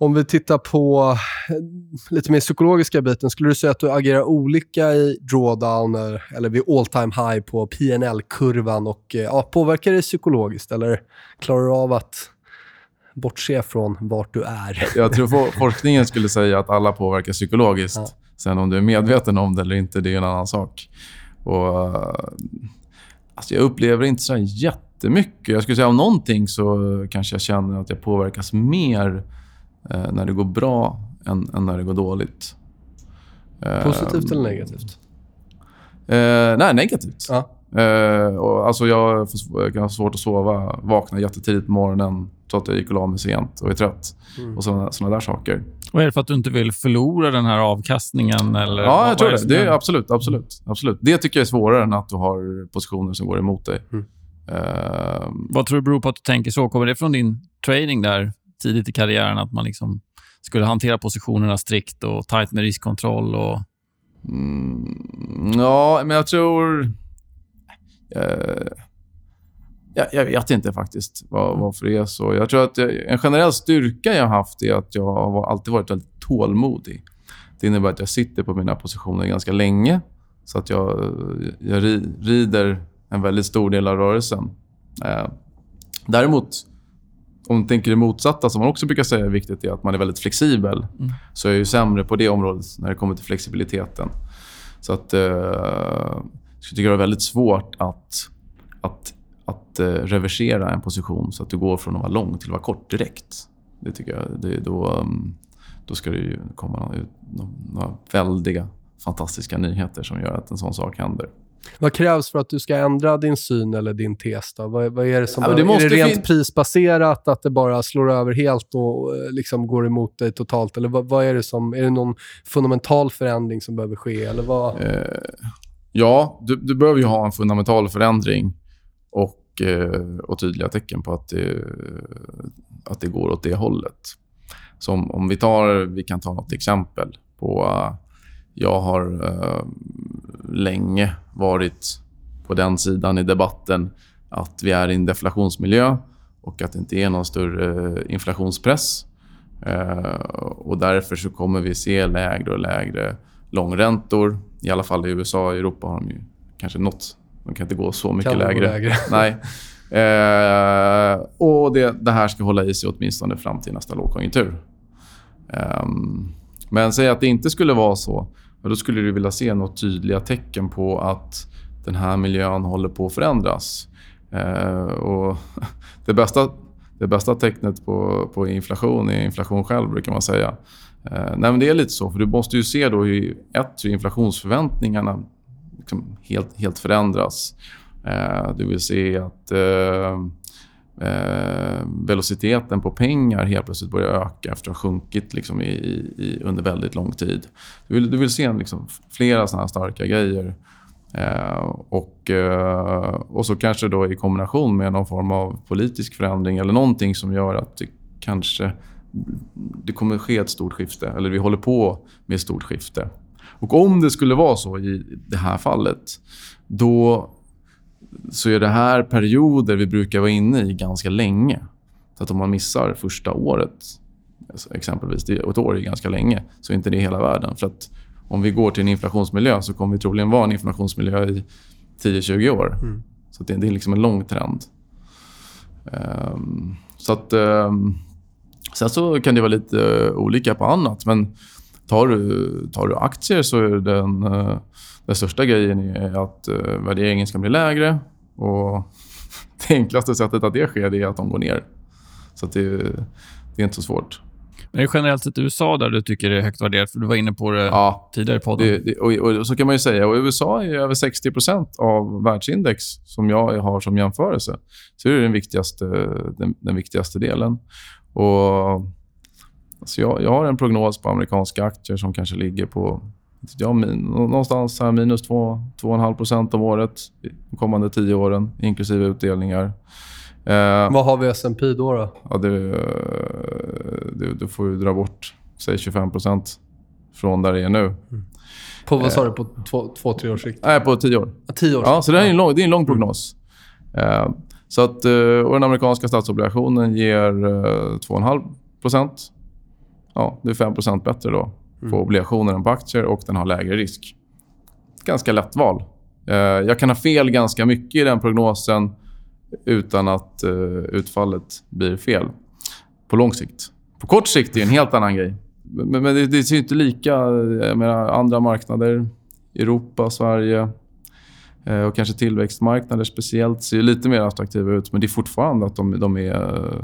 Om vi tittar på eh, lite mer psykologiska biten, skulle du säga att du agerar olika i drawdown eller vid all time high på pnl kurvan och eh, ja, påverkar det psykologiskt eller klarar du av att bortse från vart du är? Jag tror forskningen skulle säga att alla påverkas psykologiskt. Ja. Sen om du är medveten om det eller inte, det är en annan sak. Och, alltså jag upplever inte så jättemycket. Jag skulle säga om någonting så kanske jag känner att jag påverkas mer eh, när det går bra än, än, när det går dåligt. Eh, Positivt eller negativt? Eh, nej, negativt. Ja. Eh, och alltså jag, jag kan ha svårt att sova, vakna jättetidigt på morgonen trots att jag gick och la mig sent och är trött. Mm. Och såna där saker. Och är det för att du inte vill förlora den här avkastningen? Eller ja, jag tror det. det är, absolut, absolut, absolut. Det tycker jag är svårare än att du har positioner som går emot dig. Mm. Uh, Vad tror du beror på att du tänker så? Kommer det från din trading där tidigt i karriären att man liksom skulle hantera positionerna strikt och tajt med riskkontroll? Och... Mm, ja, men jag tror... Eh, jag, jag, vet inte faktiskt var, varför det är så. Jag tror att jag, en generell styrka jag har haft är att jag har alltid varit väldigt tålmodig. Det innebär att jag sitter på mina positioner ganska länge. Så att jag, eh, jag rider en väldigt stor del av rörelsen. Eh, däremot om du tänker det motsatta, som man också brukar säga är viktigt, är att man är väldigt flexibel. Mm. Så är jag ju sämre på det området när det kommer till flexibiliteten. Så att, eh, jag tycker det är väldigt svårt att, att, att eh, reversera en position så att du går från att vara lång till att vara kort direkt. Det tycker jag, det, då, mm, då ska det ju komma några, några väldiga, fantastiska nyheter som gör att en sån sak händer. Vad krävs för att du ska ändra din syn eller din tes? Då? Vad, vad är det som... Ja, det är det rent prisbaserat, att det bara slår över helt och eh, liksom går emot dig totalt? Eller vad, vad, är det som... Är det någon fundamental förändring som behöver ske? Eller vad? Eh, ja, du, du behöver ju ha en fundamental förändring och, eh, och tydliga tecken på att det, att det går åt det hållet. Som om vi tar... Vi kan ta något exempel på... Uh, jag har uh, länge varit på den sidan i debatten att vi är i en deflationsmiljö och att det inte är någon större inflationspress. Eh, och därför så kommer vi se lägre och lägre långräntor. I alla fall i USA och Europa har de ju kanske nått... De kan inte gå så mycket kan lägre. lägre. Nej. Eh, och det, det, här ska hålla i sig åtminstone fram till nästa lågkonjunktur. Eh, men säg att det inte skulle vara så då skulle du vilja se något tydliga tecken på att den här miljön håller på att förändras. Eh, och det, bästa, det bästa tecknet på, på inflation är inflation själv, brukar man säga. Eh, nej, men det är lite så, för du måste ju se då hur, ett, hur inflationsförväntningarna liksom helt, helt förändras. Eh, du vill se att eh, eh, velociteten på pengar helt plötsligt börjar öka efter att ha sjunkit liksom, i, i, under väldigt lång tid. Du vill, du vill se liksom, flera såna starka grejer. Eh, och, eh, och så kanske då i kombination med någon form av politisk förändring eller någonting som gör att det kanske det kommer ske ett stort skifte. Eller vi håller på med ett stort skifte. Och om det skulle vara så i det här fallet, då så är det här perioder vi brukar vara inne i ganska länge. Så att om man missar första året, exempelvis, ett år är ganska länge, så är inte det hela världen. För att om vi går till en inflationsmiljö så kommer vi troligen vara en inflationsmiljö i 10-20 år. Mm. Så det, det, är liksom en lång trend. Um, så att, um, sen så kan det vara lite uh, olika på annat. Men tar, du, tar du aktier så är den, eh, den största grejen är att eh, värderingen ska bli lägre. Och det enklaste sättet att det sker är att de går ner. Så det, det är inte så svårt. Men det är generellt sett USA där du tycker det är högt värderat? För du var inne på det Ja, tidigare i podden. det, det, och, och så kan man ju säga. Och USA är över 60% av världsindex som jag har som jämförelse. Så det är den viktigaste, den, den viktigaste delen. Och, alltså jag, jag har en prognos på amerikanska aktier som kanske ligger på ja, min, någonstans här minus 2-2,5% om året de kommande tio åren, inklusive utdelningar. Eh, Vad har vi S&P då? då? ja, det, det, du får ju dra bort, säg 25% från där det är nu. På vad sa du? På två, två tre års sikt? Nej, på tio år. Ja, Tio år Ja, så det är en lång, det är en lång prognos. Eh, så att, eh, och den amerikanska statsobligationen ger eh, 2,5 procent. Ja, det är 5 procent bättre då på obligationer än på aktier och den har lägre risk. Ganska lätt val. Eh, jag kan ha fel ganska mycket i den prognosen utan att eh, utfallet blir fel på lång sikt. På kort sikt är det en helt annan grej. Men, det, det ser inte lika... Jag menar, andra marknader, Europa, Sverige eh, Eh, och kanske tillväxtmarknader speciellt ser lite mer attraktiva ut. Men det är fortfarande att de, de är... Eh,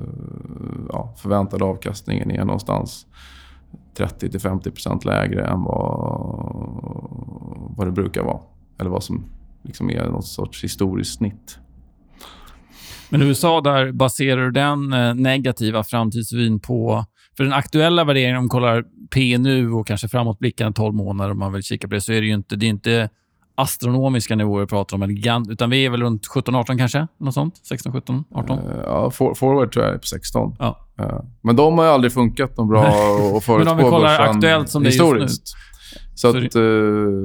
ja, förväntade avkastningen är någonstans 30-50% lägre än vad, vad det brukar vara. Eller vad som liksom är något sorts historiskt snitt. Men USA, där baserar du den eh, negativa framtidsvyn på... För den aktuella värderingen, om man kollar P nu och kanske framåtblickande 12 månader, om man vill kika på det, så är det ju inte, det är inte astronomiska nivåer vi pratar om, gigant, utan vi är väl runt 17-18 kanske? Något sånt? 16, 17, 18? Eh, Ja, for, forward tror jag är på 16. Ja. Eh, Men de har ju aldrig funkat något bra att förutspå Men om vi kollar aktuellt som historiskt. Så, Så att, eh,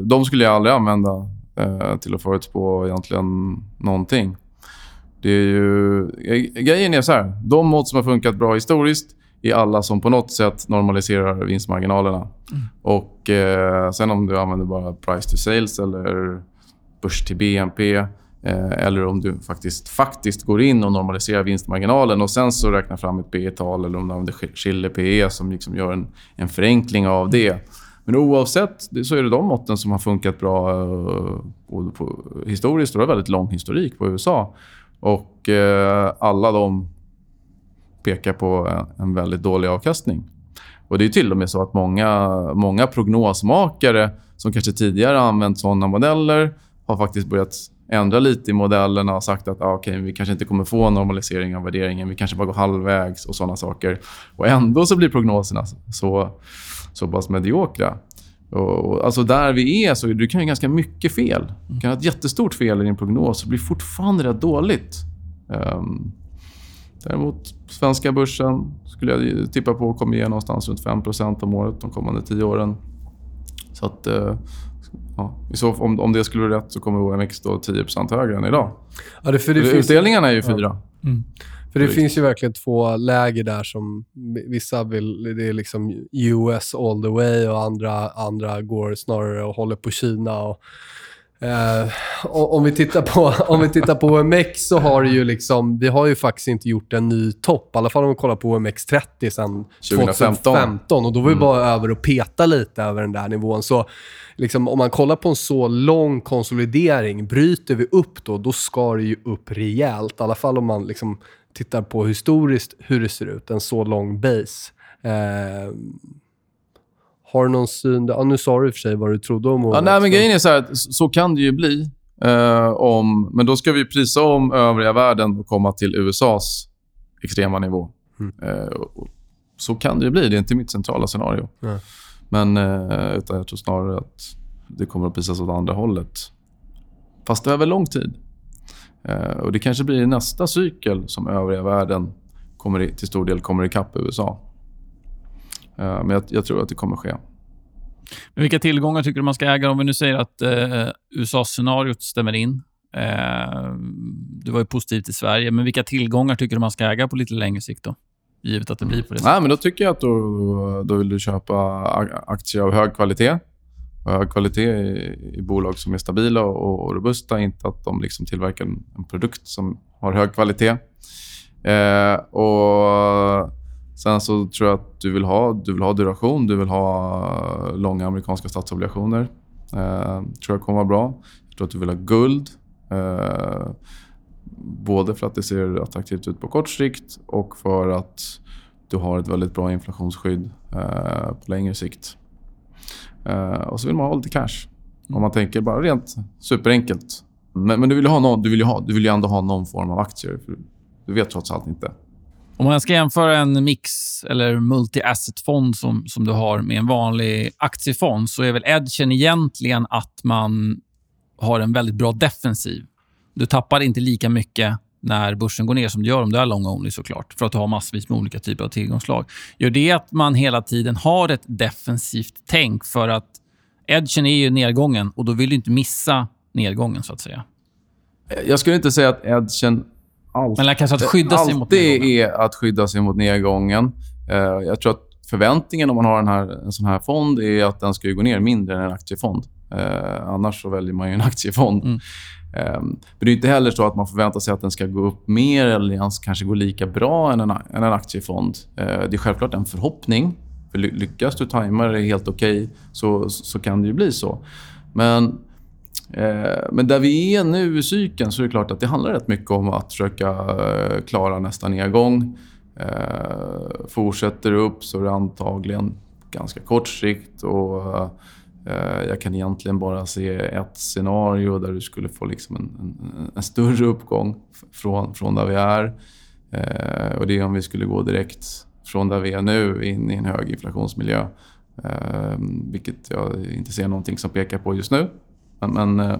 de skulle jag aldrig använda eh, till att förutspå egentligen någonting. Det är ju, grejen är så här. De mått som har funkat bra historiskt är alla som på något sätt normaliserar vinstmarginalerna. Och eh, Sen om du använder bara price to sales eller börs till BNP eh, eller om du faktiskt, faktiskt går in och normaliserar vinstmarginalen och sen så räknar fram ett P tal eller om du använder Schiller PE som liksom gör en, en förenkling av det. Men oavsett så är det de måtten som har funkat bra eh, på, på, historiskt. Och det är väldigt lång historik på USA. Och eh, alla de pekar på en, väldigt dålig avkastning. Och Det är till och med så att många, många prognosmakare som kanske tidigare använt såna modeller har faktiskt börjat ändra lite i modellerna och sagt att ah, okay, vi kanske inte kommer få en normalisering av värderingen. Vi kanske bara går halvvägs och såna saker. Och Ändå så blir prognoserna så, så pass mediokra. Och, och, alltså där vi är så du kan ju ganska mycket fel. Du kan ha ett jättestort fel i din prognos och blir fortfarande rätt dåligt. Um, Däremot svenska börsen skulle jag tippa på kommer ge någonstans runt 5 om året de kommande tio åren. Så att, eh, ja, så, om, om det skulle vara rätt så kommer OMX då 10% högre än idag. Ja, det, för det, finns, Utdelningarna är ju fyra. för det finns ju verkligen två läger där som vissa vill... Det är liksom US all the way och andra, andra går snarare och håller på Kina. Och, och- om, vi tittar på, om vi tittar på OMX så har det ju liksom... Vi har ju faktiskt inte gjort en ny topp. I alla fall om vi kollar på OMX 30 sen 2015. 2015. Och då var vi bara över och peta lite över den där nivån. Så liksom, om man kollar på en så lång konsolidering, bryter vi upp då, då ska det ju upp rejält. I alla fall om man liksom tittar på historiskt hur det ser ut, en så lång base. Eh, har du någon syn? Ja, nu sa du i och för sig vad du trodde om Ja, nej, men grejen är så här, så kan det ju bli. Eh, om, men då ska vi prisa om övriga världen och komma till USAs extrema nivå. Mm. Eh, och- och så kan det ju bli. Det är inte mitt centrala scenario. Nej. Men eh, utan jag tror snarare att det kommer att prisas åt andra hållet. Fast över lång tid. Eh, och Det kanske blir nästa cykel som övriga världen kommer till stor del kommer ikapp USA. Eh, men jag, jag tror att det kommer ske. Men vilka tillgångar tycker du man ska äga? Om vi nu säger att eh, USA-scenariot stämmer in. Eh, du var ju positiv till Sverige, men vilka tillgångar tycker du man ska äga på lite längre sikt då? Givet att det blir på det sättet. Nej, men då tycker jag att då, då vill du köpa aktier av hög kvalitet. Och hög kvalitet i, i bolag som är stabila och, och robusta. Inte att de liksom tillverkar en, en produkt som har hög kvalitet. Eh, och Sen så tror jag att du vill ha, du vill ha duration, du vill ha långa amerikanska statsobligationer. Eh, tror jag kommer vara bra. Jag tror att du vill ha guld. Eh, både för att det ser attraktivt ut på kort sikt och för att du har ett väldigt bra inflationsskydd eh, på längre sikt. Eh, och så vill man ha lite cash. Om man tänker bara rent superenkelt. Men, men du, vill ha någon, du, vill ju ha, du vill ju ändå ha någon form av aktier. För du vet trots allt inte. Om man ska jämföra en mix eller multi-asset-fond som, som du har med en vanlig aktiefond så är väl edgen egentligen att man har en väldigt bra defensiv. Du tappar inte lika mycket när börsen går ner som du gör om du är long only såklart. För att du har massvis med olika typer av tillgångslag. Gör det att man hela tiden har ett defensivt tänk för att edgen är ju nedgången och då vill du inte missa nedgången så att säga. Jag skulle inte säga att edgen alltid, Men kanske att skydda sig mot nedgången. är att skydda sig mot nedgången. Eh, jag tror att förväntningen om man har den här, en sån här fond är att den ska gå ner mindre än en aktiefond. Eh, annars så väljer man ju en aktiefond. Mm. Um, men det är inte heller så att man förväntar sig att den ska gå upp mer eller ens kanske gå lika bra än en, än en aktiefond. Uh, det är självklart en förhoppning. För lyckas du tajma det helt okej okay, så, så kan det ju bli så. Men, Eh, men där vi är nu i cykeln så är det klart att det handlar rätt mycket om att försöka eh, klara nästa nedgång. Eh, fortsätter upp så är det antagligen ganska kort sikt. Och, jag kan egentligen bara se ett scenario där du skulle få liksom en, en, en större uppgång från, från där vi är. Och Det är om vi skulle gå direkt från där vi är nu in i en hög inflationsmiljö. Vilket jag inte ser någonting som pekar på just nu. Men, men eh, eh,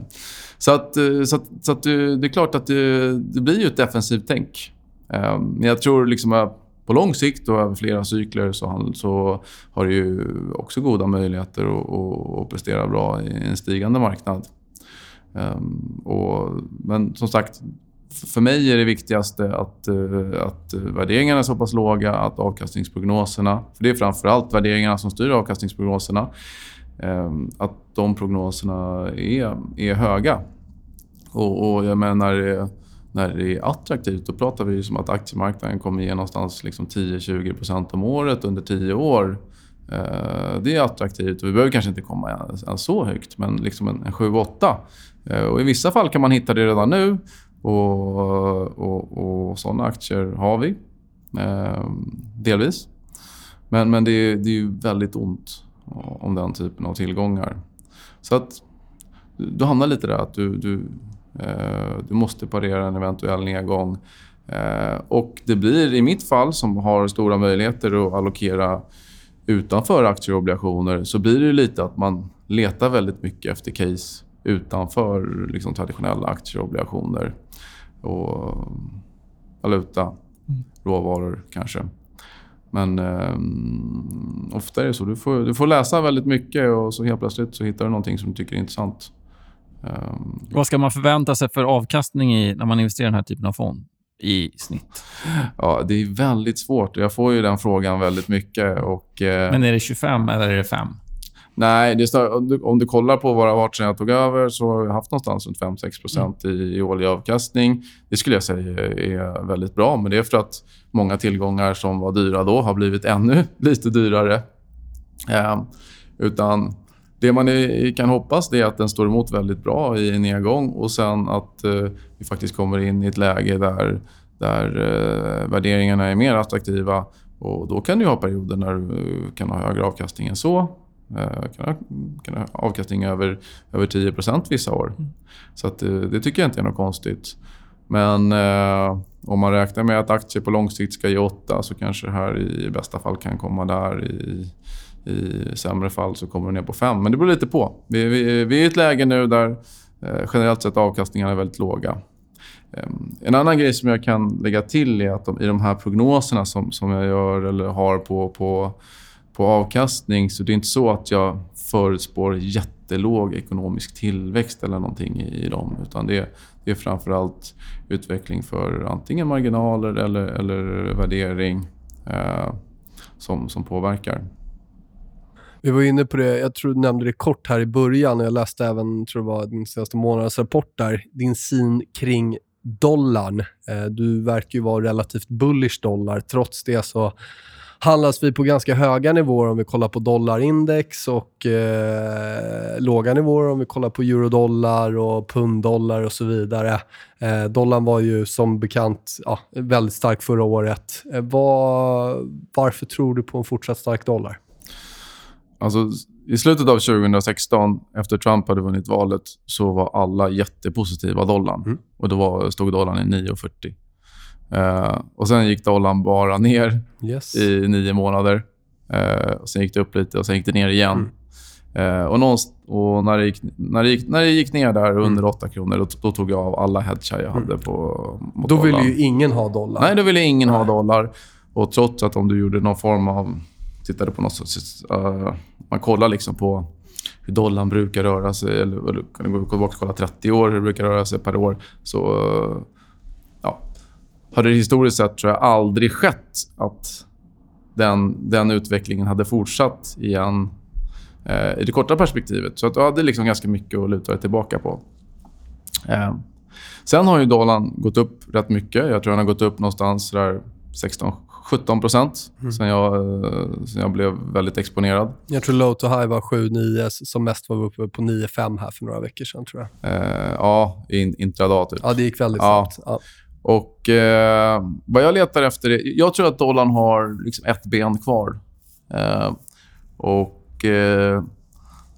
så att, så att, så att det, det är klart att det, det blir ju ett defensivt tänk. Eh, men jag tror liksom att på lång sikt och över flera cykler så, så har du ju också goda möjligheter att, att prestera bra i en stigande marknad. Ehm, och, men som sagt, för mig är det viktigaste att, att värderingarna är så pass låga att avkastningsprognoserna... För det är framför allt värderingarna som styr avkastningsprognoserna. Ehm, att de prognoserna är, är höga. Och, och jag menar när det är attraktivt, då pratar vi som att aktiemarknaden kommer ge någonstans liksom 10-20% om året under 10 år. Eh, det är attraktivt. Vi behöver kanske inte komma så högt, men liksom en, 7-8. Eh, och I vissa fall kan man hitta det redan nu. Och, och, och sådana aktier har vi. Eh, delvis. Men, men det, är, det är väldigt ont om den typen av tillgångar. Så att du hamnar lite där att du, du Eh, du måste parera en eventuell nedgång. Eh, och det blir i mitt fall, som har stora möjligheter att allokera utanför aktier och obligationer, så blir det lite att man letar väldigt mycket efter case utanför liksom, traditionella aktier och obligationer. Och valuta, mm. råvaror kanske. Men eh, ofta är det så. Du får, du får läsa väldigt mycket och så helt plötsligt så hittar du någonting som du tycker är intressant. Um, Vad ska man förvänta sig för avkastning i när man investerar i den här typen av fond i snitt? Ja, det är väldigt svårt. Jag får ju den frågan väldigt mycket. Och, eh, Men är det 25 eller är det 5? Nej, det är om, du, om du kollar på har varit sen jag tog över så har vi haft någonstans runt 5-6 mm. i, i årlig avkastning. Det skulle jag säga är väldigt bra, men det är för att många tillgångar som var dyra då har blivit ännu lite dyrare. Eh, utan det man kan hoppas är att den står emot väldigt bra i en nedgång och sen att eh, vi faktiskt kommer in i ett läge där, där eh, värderingarna är mer attraktiva. Och då kan du ha perioder när du kan ha högre avkastning än så. Eh, kan ha, avkastning över, över 10% vissa år. Mm. Så att, eh, det tycker jag inte är något konstigt. Men eh, om man räknar med att aktier på lång sikt ska ge 8 så kanske det här i bästa fall kan komma där i i sämre fall så kommer det ner på 5. Men det beror lite på. Vi, vi, vi är i ett läge nu där eh, generellt sett avkastningarna är väldigt låga. Um, en annan grej som jag kan lägga till är att de, i de här prognoserna som, som jag gör eller har på, på, på avkastning så det är inte så att jag förutspår jättelåg ekonomisk tillväxt eller någonting i, i dem. Utan det, det är framförallt utveckling för antingen marginaler eller, eller värdering eh, som, som påverkar. Vi var inne på det, jag tror du nämnde det kort här i början och jag läste även, tror det var din senaste månadens rapport där, din syn kring dollarn. Eh, du verkar ju vara relativt bullish dollar. Trots det så handlas vi på ganska höga nivåer om vi kollar på dollarindex och eh, låga nivåer om vi kollar på eurodollar och punddollar och så vidare. Eh, dollarn var ju som bekant ja, väldigt stark förra året. Eh, var, varför tror du på en fortsatt stark dollar? Alltså, I slutet av 2016, efter Trump hade vunnit valet, så var alla jättepositiva dollarn. Mm. Och då var, stod dollarn i 9,40. Uh, och Sen gick dollarn bara ner Yes. i nio månader. Uh, och Sen gick det upp lite och sen gick det ner igen. Uh, och, någonst- och när, det gick, när, det gick, när det gick ner där under 8 kronor, då, då tog jag av alla hedgar jag hade på mot Då ville dollarn. ju ingen ha dollar. Nej, då ville ingen ha dollar. Och trots att om du gjorde någon form av... Tittade på något sorts... man kollar liksom på hur dollarn brukar röra sig. Eller eller kan du gå tillbaka och kolla 30 år, hur det brukar röra sig per år. Så... ja, har det historiskt sett tror jag aldrig skett att den, den utvecklingen hade fortsatt igen eh, i det korta perspektivet. Så att du hade liksom ganska mycket att luta dig tillbaka på. Eh, sen har ju dollarn gått upp rätt mycket. Jag tror den har gått upp någonstans där 16-17 procent sen, jag, eh, sen jag blev väldigt exponerad. Jag tror low to high var 7-9, som mest var vi uppe på 9-5 här för några veckor sedan tror jag. Eh, ja, in, intradat. Typ. Ja, det gick väldigt Ja. snabbt. Ja. Och eh, vad jag letar efter är... Jag tror att dollarn har liksom ett ben kvar. Eh, och eh,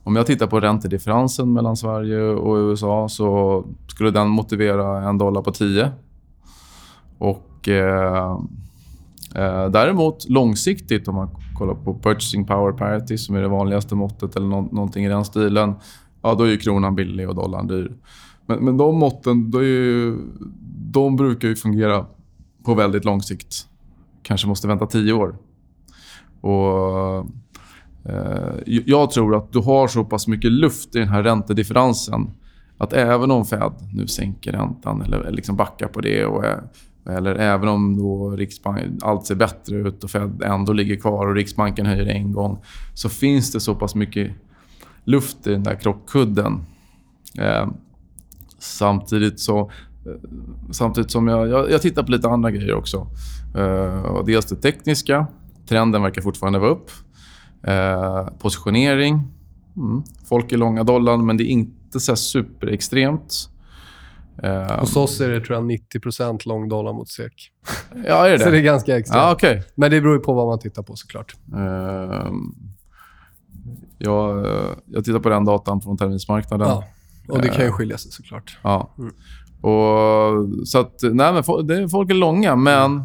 om jag tittar på räntedifferensen mellan Sverige och USA så skulle den motivera en dollar på 10. Och eh, eh, däremot långsiktigt om man kollar på purchasing power parity som är det vanligaste måttet eller nå- någonting i den stilen. Ja, då är ju kronan billig och dollarn dyr. Men, men de måtten, då är ju, de brukar ju fungera på väldigt lång sikt. Kanske måste vänta tio år. Och eh, Jag tror att du har så pass mycket luft i den här räntedifferensen att även om Fed nu sänker räntan eller liksom backar på det och eller även om då Riksbank, allt ser bättre ut och Fed ändå ligger kvar och Riksbanken höjer en gång så finns det så pass mycket luft i den där krockkudden. Eh, samtidigt så eh, Samtidigt som jag, jag, jag tittar på lite andra grejer också. Och dels det tekniska. Trenden verkar fortfarande vara upp. Eh, positionering. Mm. Folk är långa dollarn, men det är inte så superextremt. Eh, Hos oss är det tror jag 90 lång dollar mot SEK. ja, är det Så det är ganska extremt. Ja, okej. Men det beror på vad man tittar på såklart. Eh, jag, jag tittar på den datan från terminsmarknaden. Ja. Och det kan ju Eh. skilja sig såklart. Ja. Mm. Och, så att, nej, men det, folk är långa, men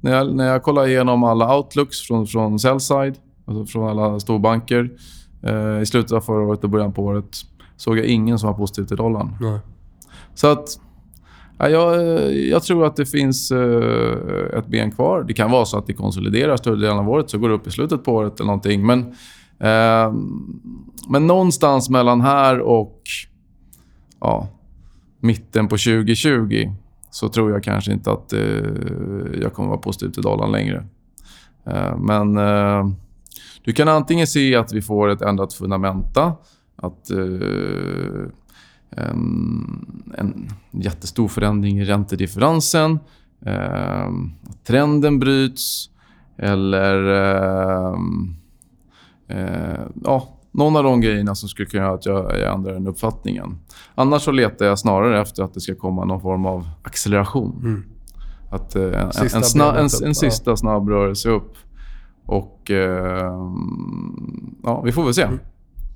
när, jag, när jag kollar igenom alla outlooks från, från sell-side, alltså från alla storbanker eh, i slutet av förra året och början på året, såg jag ingen som var positiv till dollarn. Nej. Så att, ja, jag, jag tror att det finns eh, ett ben kvar. Det kan vara så att det konsoliderar större delen av året, så går det upp i slutet på året eller någonting. Men, eh, men någonstans mellan här och ja, mitten på 2020 så tror jag kanske inte att eh, jag kommer vara positiv till dollarn längre. Eh, men eh, du kan antingen se att vi får ett ändrat fundamenta. Att eh, en, en jättestor förändring i räntedifferensen. Eh, att trenden bryts. Eller eh, eh, ja, någon av de grejerna som skulle kunna göra att jag, jag ändrar den uppfattningen. Annars så letar jag snarare efter att det ska komma någon form av acceleration. Mm. Att, eh, en, Sista en, sna, en, en sista snabb rörelse upp. Och eh, ja, vi får väl se. Mm.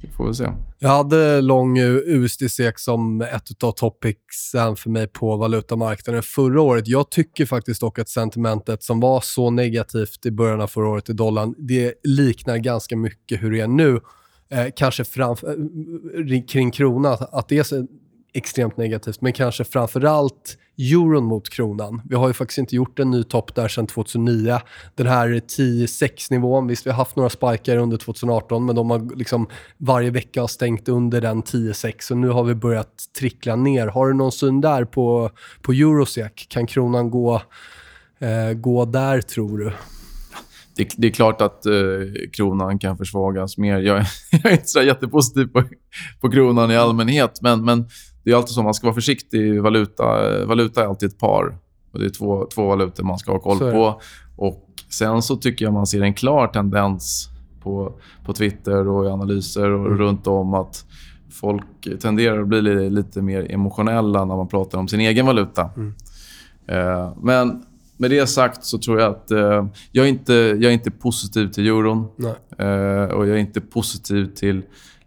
Vi får väl se. Jag hade lång USD-SEK som ett av topicsen för mig på valutamarknaden förra året. Jag tycker faktiskt dock att sentimentet som var så negativt i början av förra året i dollarn, det liknar ganska mycket hur det är nu. Eh, kanske framför, eh, kring kronan, att, det är så extremt negativt, men kanske framförallt euron mot kronan. Vi har ju faktiskt inte gjort en ny topp där sedan 2009. Den här 10-6-nivån, visst vi har haft några spikar under 2018, men de har liksom varje vecka har stängt under den 10-6 och nu har vi börjat trickla ner. Har du någon syn där på, på Eurosec? Kan kronan gå, eh, gå där tror du? Det, det är klart att eh, kronan kan försvagas mer. Jag, är- jag är inte så jättepositiv på, på kronan i allmänhet, men, men det är alltid så. Man ska vara försiktig. Valuta, eh, valuta är alltid ett par. Och det är två, två valutor man ska ha koll på. Och Sen så tycker jag man ser en klar tendens på, på Twitter och i analyser och Mm. runt om att folk tenderar att bli li- lite mer emotionella när man pratar om sin egen valuta. Mm. Eh, men med det sagt så tror jag att eh, jag, är inte, jag är inte positiv till euron. Eh, och jag är inte positiv till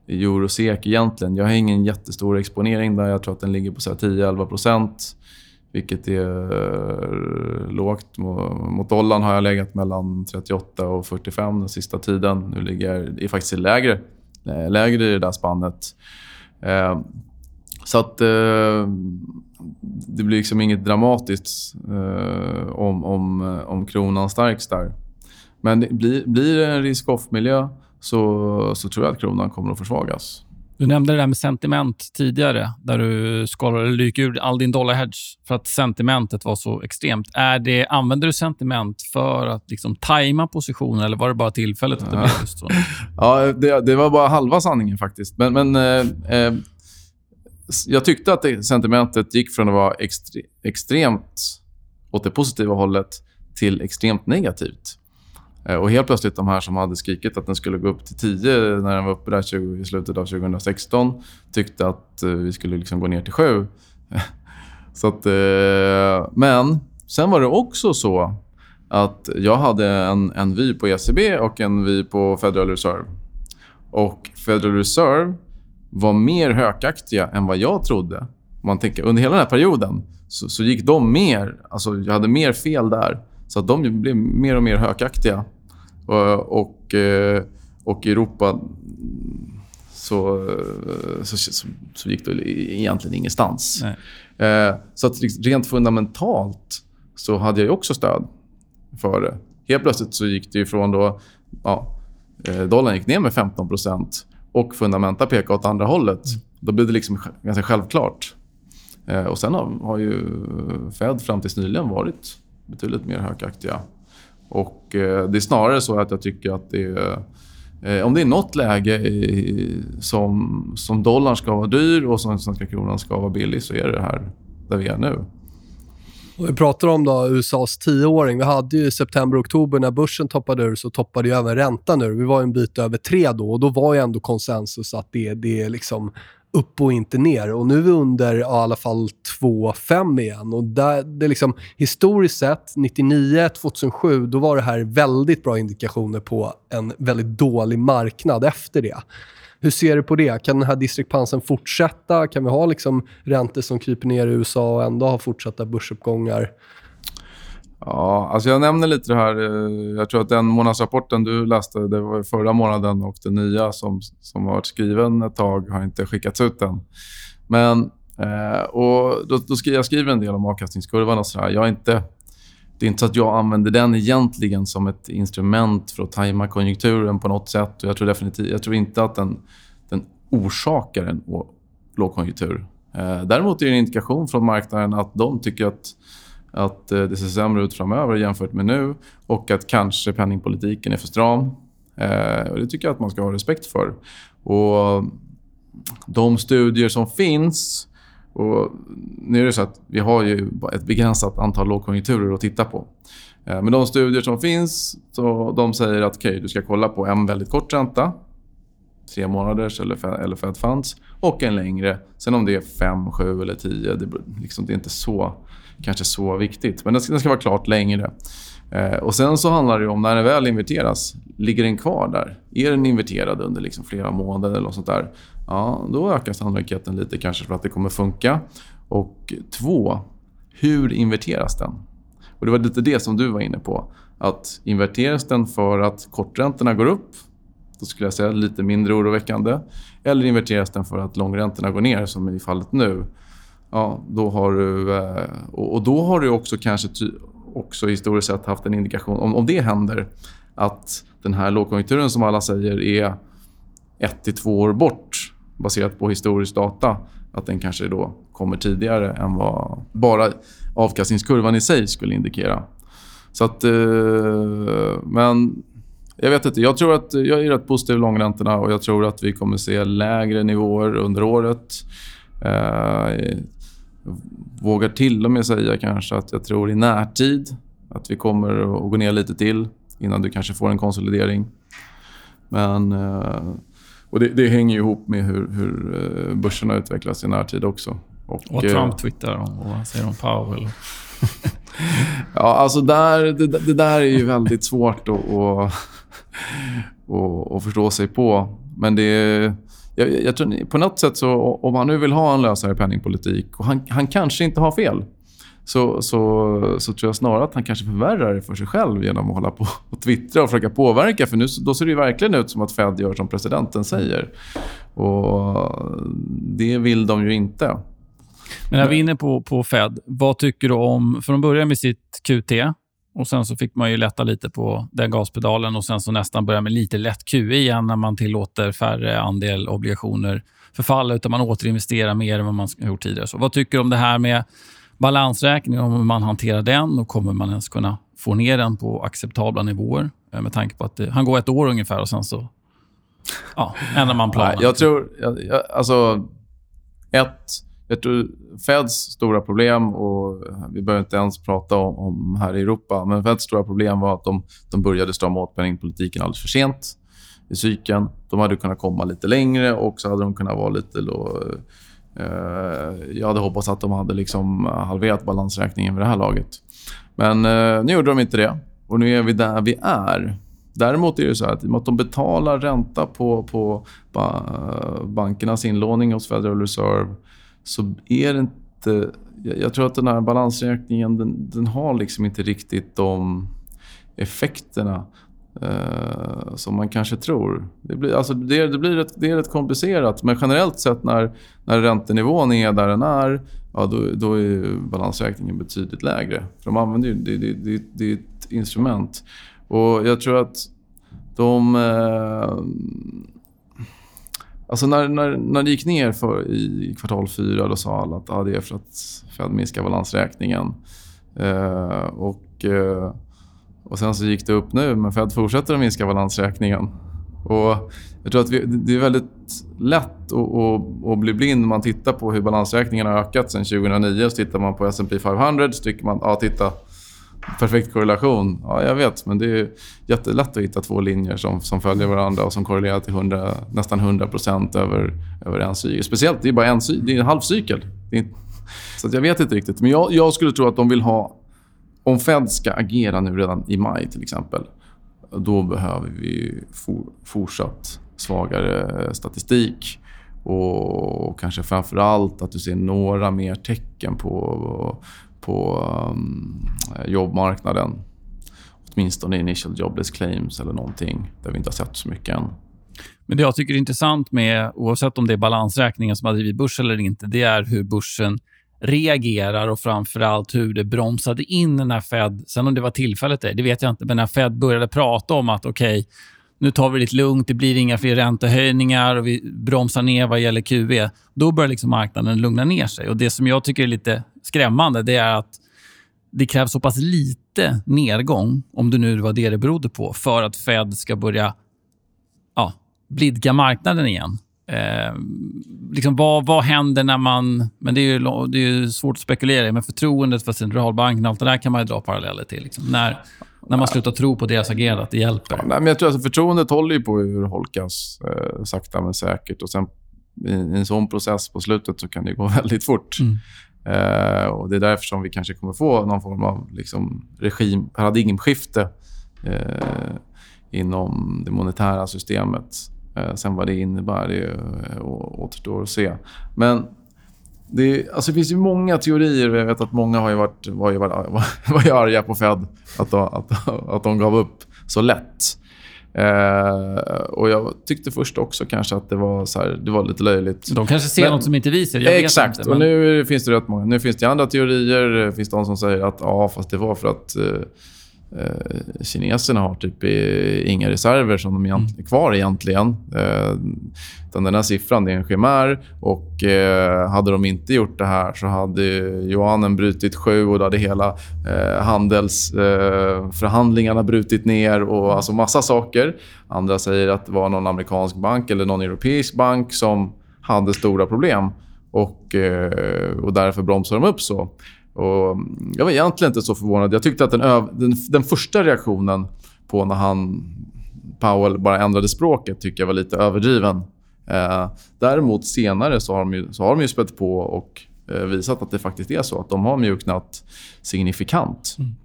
euro-SEK egentligen. Jag har ingen jättestor exponering där. Jag tror att den ligger på så här 10-11 procent. Vilket är eh, lågt. Mo- Mot dollarn har jag legat mellan 38 och 45 den sista tiden. Nu ligger jag är faktiskt lägre, eh, lägre i det där spannet. Eh, så att eh, det blir liksom inget dramatiskt eh, om, om, om kronan stärks där. Men det blir, blir det en risk-off-miljö så, så tror jag att kronan kommer att försvagas. Du nämnde det där med sentiment tidigare, där du skalade gick ur all din dollarhedge för att sentimentet var så extremt. Är det, använder du sentiment för att liksom tajma positionen eller var det bara tillfället att det blev just så? Ja, det, det var bara halva sanningen faktiskt. Men, men eh, eh, jag tyckte att det, sentimentet gick från att vara extre, extremt åt det positiva hållet till extremt negativt. Eh, och helt plötsligt de här som hade skrikit att den skulle gå upp till 10 när den var uppe där 20, i slutet av 2016 tyckte att eh, vi skulle liksom gå ner till 7. så att, eh, men sen var det också så att jag hade en, en vy på ECB och en vy på Federal Reserve. Och Federal Reserve var mer hökaktiga än vad jag trodde. Man tänker, under hela den här perioden så, så gick de mer... Alltså jag hade mer fel där. Så att de blev mer och mer hökaktiga. Och, och, eh, och i Europa så, så, så, så gick det egentligen ingenstans. Nej. Eh, så att liksom rent fundamentalt så hade jag också stöd för det. Helt plötsligt så gick det ifrån då... Ja, eh, dollarn gick ner med 15 och fundamenta pekade åt andra hållet. Då blev det liksom ganska självklart. Eh, och sen har, har ju Fed fram tills nyligen varit betydligt mer hökaktiga. Och eh, det är snarare så att jag tycker att det är... Eh, om det är något läge i, som, som dollarn ska vara dyr och som svenska kronan ska vara billig så är det här där vi är nu. Och vi pratar om då USAs tioåring. Vi hade ju i september, oktober när börsen toppade ur så toppade ju även räntan ur. Vi var ju en bit över tre då och då var ju ändå konsensus att det, det är liksom upp och inte ner. Och nu är vi under ja, i alla fall 2,5 igen. Och där, det är liksom, historiskt sett, 99, 2007, då var det här väldigt bra indikationer på en väldigt dålig marknad efter det. Hur ser du på det? Kan den här distriktpansen fortsätta? Kan vi ha liksom räntor som kryper ner i USA och ändå ha fortsatta börsuppgångar? Ja, alltså jag nämner lite det här. Eh, jag tror att den månadsrapporten du läste, det var förra månaden och den nya som, som har varit skriven ett tag har inte skickats ut än. Men, eh, och då, då skriver jag skriver en del om avkastningskurvan och sådär. Jag är inte, det är inte så att jag använder den egentligen som ett instrument för att tajma konjunkturen på något sätt. Och jag, tror definitivt, jag tror inte att den, den orsakar en lågkonjunktur. Eh, däremot är det en indikation från marknaden att de tycker att att eh, det ser sämre ut framöver jämfört med nu och att kanske penningpolitiken är för stram. Eh, och det tycker jag att man ska ha respekt för. Och de studier som finns... Och nu är det så att vi har ju ett begränsat antal lågkonjunkturer att titta på. Eh, men de studier som finns, så de säger att okay, du ska kolla på en väldigt kort ränta, tre månaders eller, eller Fed Funds, och en längre. Sen om det är fem, sju eller tio, det, liksom, det är inte så, kanske så viktigt. Men den ska, den ska vara klart längre. Eh, och Sen så handlar det om när den väl inverteras, ligger den kvar där? Är den inverterad under liksom flera månader eller något sånt där? Ja, då ökar sannolikheten lite kanske för att det kommer funka. Och två, hur inverteras den? Och Det var lite det som du var inne på. Att inverteras den för att korträntorna går upp då skulle jag säga lite mindre oroväckande. Eller inverteras den för att långräntorna går ner, som i fallet nu. Ja, då har du... Eh, och då har du också kanske också historiskt sett haft en indikation, om, om det händer, att den här lågkonjunkturen som alla säger är ett till två år bort baserat på historisk data, att den kanske då kommer tidigare än vad bara avkastningskurvan i sig skulle indikera. Så att... Eh, men jag vet inte. Jag tror att jag är rätt positiv i långräntorna och jag tror att vi kommer se lägre nivåer under året. Jag vågar till och med säga kanske att jag tror i närtid att vi kommer att gå ner lite till innan du kanske får en konsolidering. Men... Eh, Eh, och det, det hänger ihop med hur, hur eh, börserna utvecklas i närtid också. Och, och Trump twittrar om och vad säger om Powell? ja, alltså där, det, det, där är ju väldigt svårt att, att, att, att förstå sig på. Men det är... Jag, jag tror, på något sätt, så, om han nu vill ha en lösare penningpolitik, och han, han kanske inte har fel, så, så, så tror jag snarare att han kanske förvärrar det för sig själv genom att hålla på och twittra och försöka påverka. För nu, då ser det verkligen ut som att Fed gör som presidenten säger. Och det vill de ju inte. Men när vi är inne på, på Fed, vad tycker du om... För de började med sitt QT och sen så fick man ju lätta lite på den gaspedalen och sen så nästan börja med lite lätt QE igen när man tillåter färre andel obligationer förfalla utan man återinvesterar mer än vad man gjort tidigare. Så vad tycker du om det här med balansräkningen, om hur man hanterar den och kommer man ens kunna få ner den på acceptabla nivåer? Eh, med tanke på att det, han går ett år ungefär och sen så ja, ändrar man planen. Jag tror... Jag, jag, alltså, ett jag tror Feds stora problem, och eh, vi behöver inte ens prata om, om här i Europa, men Feds stora problem var att de, de började strama åt penningpolitiken alldeles för sent i cykeln. De hade kunnat komma lite längre och så hade de kunnat vara lite... Då, Eh, jag hade hoppats att de hade liksom halverat balansräkningen vid det här laget. Men eh, nu gjorde de inte det och nu är vi där vi är. Däremot är det så att i och med att de betalar ränta på, på bankernas inlåning hos Federal Reserve så är det inte... Jag tror att den här balansräkningen den, den har liksom inte riktigt de effekterna eh, som man kanske tror. Det blir, alltså det, det, blir rätt, det är rätt komplicerat, men generellt sett när, när räntenivån är där den är, ja, då, då är balansräkningen betydligt lägre. För de använder ju, det, det, det, det är ett instrument. Och jag tror att de... Eh, Alltså när, när, när det gick ner för, i kvartal fyra då sa alla att ah, det är för att Fed minskar balansräkningen. Eh, och, eh, och sen så gick det upp nu, men Fed fortsätter att minska balansräkningen. Och jag tror att vi, det är väldigt lätt att, att, att, bli blind när man tittar på hur balansräkningen har ökat sen 2009. Så tittar man på S&P 500 så tycker man, ja titta, perfekt korrelation. Ja, jag vet, men det är jättelätt att hitta två linjer som, som följer varandra och som korrelerar till 100, nästan 100 över, över en cykel. Speciellt, det är bara en, det är en halv cykel. Är, så jag vet inte riktigt. Men jag, jag, skulle tro att de vill ha... Om Fed ska agera nu redan i maj till exempel, då behöver vi for, fortsatt svagare statistik. Och kanske framför allt att du ser några mer tecken på på um, jobbmarknaden. Åtminstone initial jobless claims eller någonting där vi inte har sett så mycket än. Men det jag tycker är intressant med, oavsett om det är balansräkningen som har drivit börs eller inte, det är hur börsen reagerar och framför allt hur det bromsade in när Fed, sen om det var tillfället det, det vet jag inte, men när Fed började prata om att okej, okay, nu tar vi det lite lugnt, det blir inga fler räntehöjningar och vi bromsar ner vad gäller QE. Då börjar liksom marknaden lugna ner sig. Och Det som jag tycker är lite skrämmande det är att det krävs så pass lite nedgång, om det nu var det det berodde på, för att Fed ska börja ja, blidka marknaden igen. Eh, liksom vad, vad händer när man... Men det är, ju, det är svårt att spekulera i, men förtroendet för centralbanken allt det där kan man dra paralleller till. Liksom. När, när man slutar tro på deras agerande, att det hjälper. Ja, nej, men jag tror att förtroendet håller ju på att urholkas eh, sakta men säkert. Och sen i, i en sån process på slutet så kan det gå väldigt fort. Mm. Eh, och Det är därför som vi kanske kommer få någon form av liksom, regim, paradigmskifte eh, inom det monetära systemet. Eh, sen vad det innebär, det eh, återstår att se. Men det, alltså det finns ju många teorier. Jag vet att många har ju varit, var, ju, var, ju arga på Fed att, de, att, att de gav upp så lätt. Eh, och Jag tyckte först också kanske att det var, så här, det var lite löjligt. De kanske ser men, något som inte vi ser. Jag exakt. Inte, men... och nu finns det rätt många. Nu finns det andra teorier. Det finns de som säger att ja, fast det var för att eh, eh, kineserna har typ inga reserver som de är kvar egentligen. Eh, den här siffran är en chimär. Och, eh, hade de inte gjort det här så hade yuanen brutit sju och då hade hela handelsförhandlingarna brutit ner och alltså massa saker. Andra säger att det var någon amerikansk bank eller någon europeisk bank som hade stora problem. och, och därför bromsar de upp så. Och mm, jag var egentligen inte så förvånad. Jag tyckte att den, den, den första reaktionen på när han, Powell bara ändrade språket tycker jag var lite överdriven. Eh, däremot senare så har de ju, så har de ju spett på och eh, visat att det faktiskt är så. Att de har mjuknat signifikant. Mm.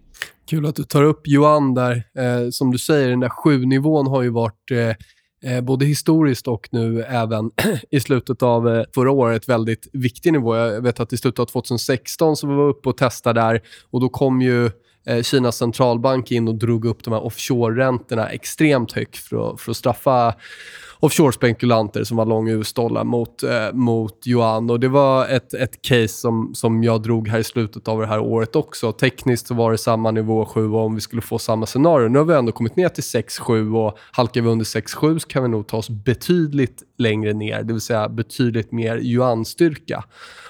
Kul att du tar upp Johan där. Eh, som du säger, den där sju-nivån har ju varit eh, eh, både historiskt och nu även i slutet av eh, förra året väldigt viktig nivå. Jag vet att i slutet av 2016 så var vi uppe och testade där och då kom ju eh, Kinas centralbank in och drog upp de här offshore-räntorna extremt högt för att, för att straffa offshore-spekulanter som var lång US-dollar mot, eh, mot yuan. Och det var ett, ett case som, som jag drog här i slutet av det här året också. Tekniskt så var det samma nivå 7 om vi skulle få samma scenario. Nu har vi ändå kommit ner till 6-7 och halkar vi under 6-7 så kan vi nog ta oss betydligt längre ner, det vill säga betydligt mer yuan-styrka.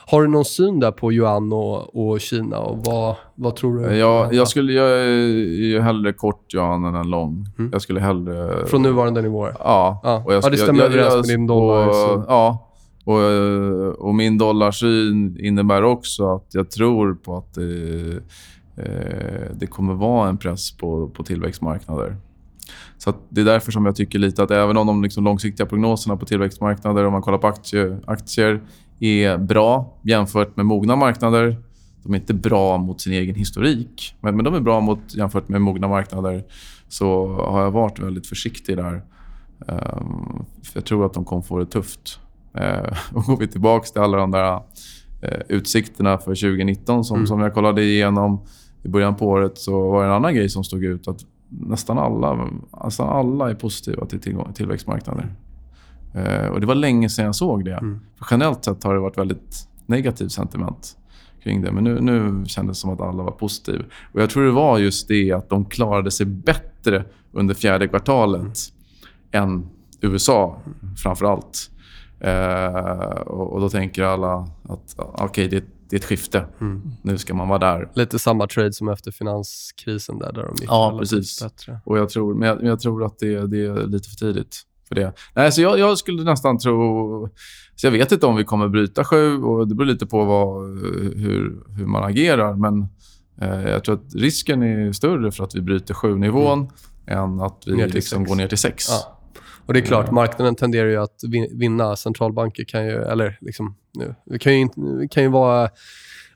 Har du någon syn där på yuan och, och Kina och vad, vad tror du? Ja, jag, skulle, jag är hellre kort yuan än lång. Mm. Jag skulle hellre... Från nuvarande nivåer? Ja. ja. Och jag, ja det stämmer jag, överens med din dollar. Och, ja. Och, och min dollarsyn innebär också att jag tror på att det, eh, det kommer vara en press på, på tillväxtmarknader. Så Det är därför som jag tycker lite att även om de liksom långsiktiga prognoserna på tillväxtmarknader, om man kollar på aktier, aktier är bra jämfört med mogna marknader. De är inte bra mot sin egen historik, men, men de är bra mot, jämfört med mogna marknader. Så har jag varit väldigt försiktig där. Um, för jag tror att de kommer få det tufft. Uh, och går vi tillbaka till alla de där uh, utsikterna för 2019 som, mm. som jag kollade igenom i början på året så var det en annan grej som stod ut. Att nästan alla, nästan alla är positiva till tillgång, tillväxtmarknader. Uh, och Det var länge sedan jag såg det. Mm. För generellt sett har det varit väldigt negativt sentiment kring det. Men nu, nu kändes det som att alla var positiva. Och Jag tror det var just det att de klarade sig bättre under fjärde kvartalet mm. än USA, framför allt. Uh, och, och, Då tänker alla att okay, det, det är ett skifte. Mm. Nu ska man vara där. Lite samma trade som efter finanskrisen där, där de gick Ja, precis. Bättre. Och jag tror, men jag, jag tror att det, det, är lite för tidigt för det. Nej, så jag, jag, skulle nästan tro... Så jag vet inte om vi kommer bryta sju och det beror lite på vad, hur, hur man agerar. Men eh, jag tror att risken är större för att vi bryter sju-nivån mm. än att vi liksom går ner till sex. Ja. Och det är klart, marknaden tenderar ju att vinna. Centralbanker kan ju, eller liksom, nu, kan ju, kan ju vara...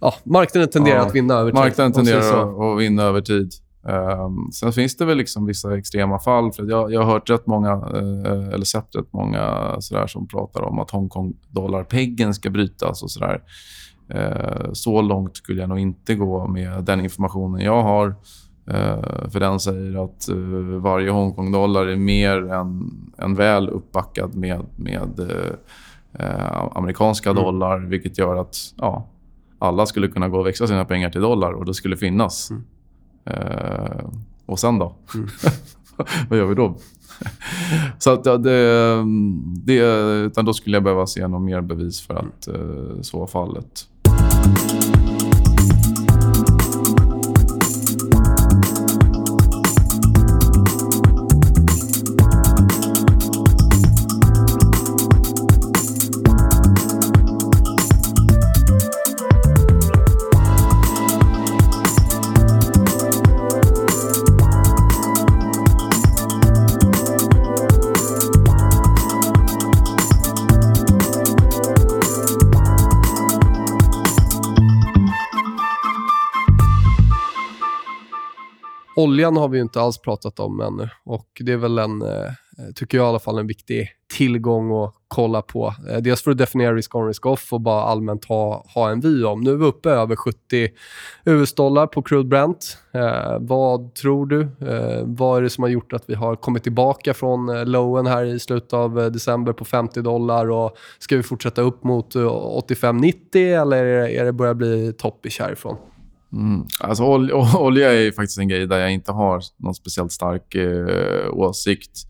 Ja, marknaden tenderar ja, att vinna över tid. Marknaden tenderar att vinna över tid. Um, sen finns det väl liksom vissa extrema fall. För jag, jag har hört rätt många, uh, eller sett rätt många sådär, som pratar om att Hongkong-dollarpeggen ska brytas och sådär. Uh, så långt skulle jag nog inte gå med den informationen jag har. Uh, för den säger att uh, varje Hongkong-dollar är mer än, än väl uppbackad med, med uh, amerikanska mm. dollar, vilket gör att ja, alla skulle kunna gå och växla sina pengar till dollar och det skulle finnas. Mm. Eh, och sen då? Mm. Vad gör vi då? så att, ja, det, det, utan då skulle jag behöva se något mer bevis för att eh, så var fallet. Oljan har vi inte alls pratat om ännu och det är väl en, eh, tycker jag i alla fall, en viktig tillgång att kolla på. Eh, dels för att definiera risk on, risk off och bara allmänt ha, ha en vy om. Nu är vi uppe över 70 US-dollar på crude Brent. Eh, vad tror du? Eh, vad är det som har gjort att vi har kommit tillbaka från eh, lowen här i slutet av eh, december på 50 dollar och ska vi fortsätta upp mot 85-90 eller är det, är det börjar bli toppish härifrån? Mm. Alltså, olja, är faktiskt en grej där jag inte har någon speciellt stark eh, åsikt.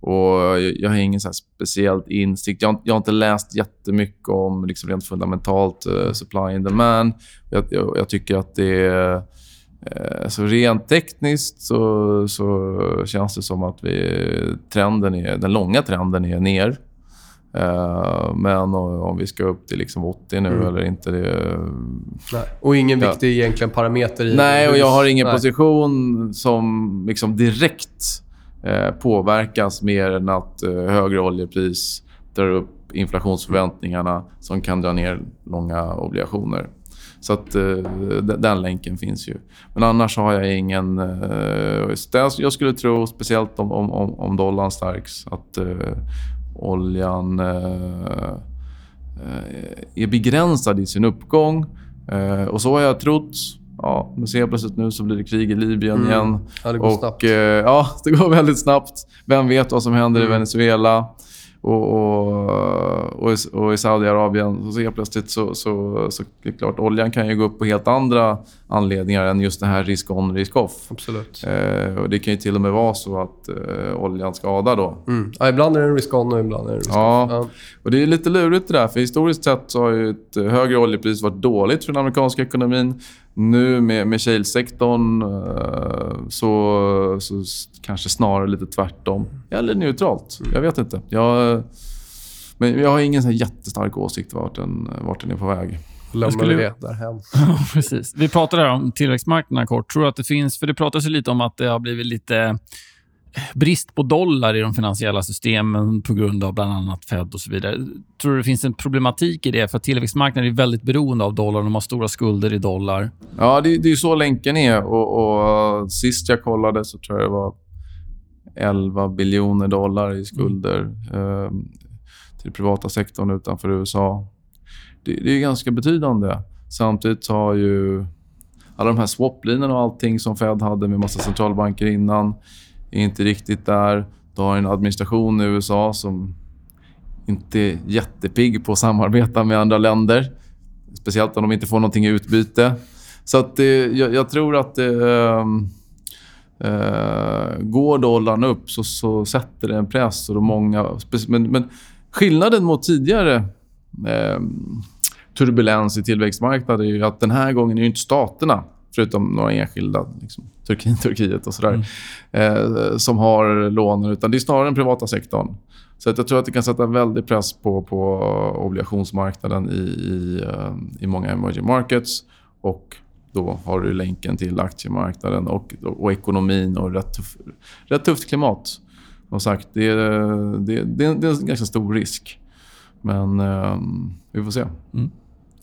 Och jag, har ingen så speciellt insikt. Jag, jag, har inte läst jättemycket om liksom rent fundamentalt eh, supply and demand. Jag, jag, jag tycker att det är... Eh, så rent tekniskt så, så känns det som att vi, trenden är, den långa trenden är ner. Eh, men om vi ska upp till liksom 80 nu Mm. eller inte, det... Nej. Och ingen Ja. viktig egentligen parameter i Nej, och jag har ingen Nej. position som liksom direkt eh, påverkas mer än att eh, högre oljepris drar upp inflationsförväntningarna som kan dra ner långa obligationer. Så att eh, den länken finns ju. Men annars har jag ingen... Eh, jag skulle tro, speciellt om, om, om, om dollarn stärks, att eh, oljan eh, eh, är begränsad i sin uppgång. Eh, och så har jag trott. Ja, men ser plötsligt nu så blir det krig i Libyen Mm. igen. Ja, det går och, snabbt. ja, det går väldigt snabbt. Vem vet vad som händer Mm. i Venezuela? Och, och, och, i, och i Saudiarabien så helt plötsligt så, så, så det är klart, oljan kan ju gå upp på helt andra anledningar än just det här risk-on, risk-off. Absolut. Eh, och det kan ju till och med vara så att eh, oljan skadar då. Mm. Ja, ibland är det en risk-on och ibland är det en risk-off. Ja. Ja. Och det är lite lurigt det där, för historiskt sett så har ju ett högre oljepris varit dåligt för den amerikanska ekonomin. Nu med, med shale-sektorn eh, så, så kanske snarare lite tvärtom. Eller neutralt. Jag vet inte. Jag, men jag har ingen så här jättestark åsikt vart den, vart den är på väg. Lämnar skulle- vi det därhän. Precis. Vi pratade här om tillväxtmarknaderna kort. Tror att det finns... För det pratas ju lite om att det har blivit lite brist på dollar i de finansiella systemen på grund av bland annat Fed och så vidare. Tror du det finns en problematik i det? För tillväxtmarknaden är väldigt beroende av dollar. De har stora skulder i dollar. Ja, det, det är så länken är. Och, och sist jag kollade så tror jag det var 11 biljoner dollar i skulder eh, till privata sektorn utanför USA. Det, det är ganska betydande. Samtidigt har ju alla de här swaplinorna och allting som Fed hade med massa centralbanker innan är inte riktigt där. Du har en administration i USA som inte är jättepigg på att samarbeta med andra länder. Speciellt om de inte får någonting i utbyte. Så att det, jag, jag tror att det, eh, går dollarn upp så, så sätter det en press. Och då många, men, men skillnaden mot tidigare ehm, turbulens i tillväxtmarknader är ju att den här gången är det inte staterna, förutom några enskilda, liksom, Turkiet, Turkiet och sådär, eh, som har lånen, utan det är snarare den privata sektorn. Så att jag tror att det kan sätta en väldig press på, på obligationsmarknaden i, i, eh, i många emerging markets. Och då har du länken till aktiemarknaden och, och ekonomin och rätt, tuff, rätt tufft klimat. Som sagt, det är, det, det, det är en ganska stor risk. Men eh, vi får se. Mm.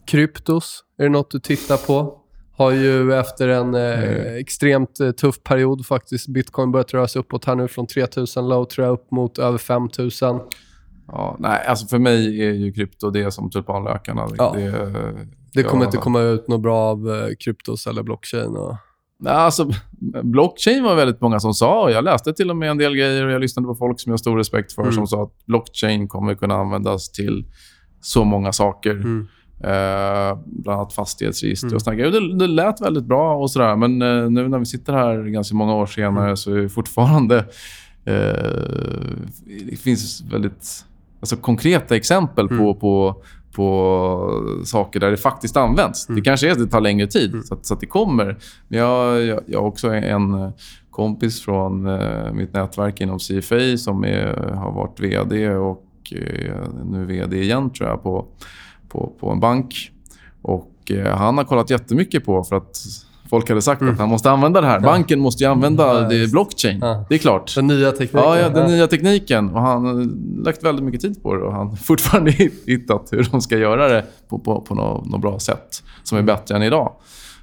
Kryptos, är det något du tittar på? Har ju efter en eh, extremt eh, tuff period faktiskt bitcoin börjat röra sig uppåt här nu från 3000 low tror jag upp mot över 5000. Ja, nej, alltså för mig är ju krypto det som tulpanlökarna. Ja. Det, Det ja. kommer inte komma ut något bra av eh, kryptos eller blockchain. Och... Nej, alltså, blockchain var väldigt många som sa. och Jag läste till och med en del grejer och jag lyssnade på folk som jag har stor respekt för Mm. som sa att blockchain kommer kunna användas till så många saker. Mm. Eh, bland annat fastighetsregister Mm. och såna grejer. Det, det lät väldigt bra och sådär. Men eh, nu när vi sitter här ganska många år senare Mm. så är det fortfarande... Eh, det finns väldigt alltså, konkreta exempel Mm. på, på, på saker där det faktiskt används. Mm. Det kanske är att det tar längre tid Mm. så, att, så att det kommer. Men jag, jag, jag har också en kompis från eh, mitt nätverk inom CFA som är, har varit vd och eh, nu är vd igen tror jag på, på, på en bank. Och eh, Han har kollat jättemycket på för att folk hade sagt Mm. att han måste använda det här. Ja. Banken måste ju använda Ja, det blockchain. Ja. Det är klart. Den nya tekniken. Ja, ja, den nya tekniken. Och han har lagt väldigt mycket tid på det och han har fortfarande hittat hur de ska göra det på, på, på något, något bra sätt som är bättre än idag.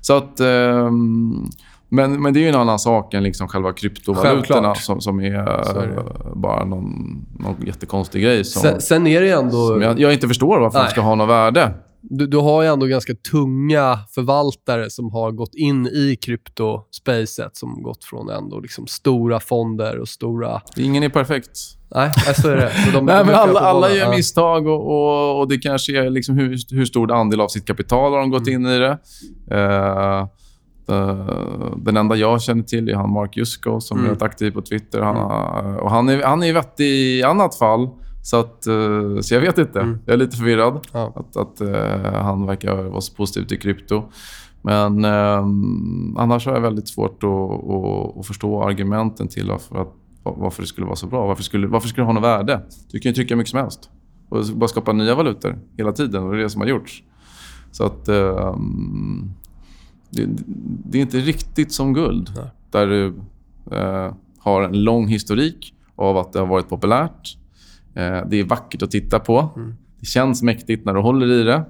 Så att... ehm, men, men det är ju en annan sak än liksom själva kryptovalutorna som, som är, är eh, bara någon, någon jättekonstig grej som, Sen, sen är det ändå... jag, jag inte förstår varför de ska ha något värde. Du, du har ju ändå ganska tunga förvaltare som har gått in i kryptospacet som gått från ändå liksom stora fonder och stora... Ingen är perfekt. Nej, så är det. Så de, Nej, men alla, alla gör misstag och, och, och det kanske är liksom hur, hur stor andel av sitt kapital har de gått in i det. Eh, eh, den enda jag känner till är han Mark Jusko som Mm. är aktiv på Twitter. Han, har- och han, är, han är vettig i annat fall. Så, att, eh, så jag vet inte. Mm. Jag är lite förvirrad Ja. att, att eh, han verkar vara så positiv till krypto. Men eh, annars har jag väldigt svårt att, att, att förstå argumenten till varför, att, varför det skulle vara så bra. Varför skulle, varför skulle det ha något värde? Du kan ju tycka mycket som helst. och bara skapa nya valutor hela tiden. Och det är det som har gjorts. Så att... Eh, det, det, är inte riktigt som guld. Nej. Där du eh, har en lång historik av att det har varit populärt. Eh, det är vackert att titta på. Mm. Det känns mäktigt när du håller i det.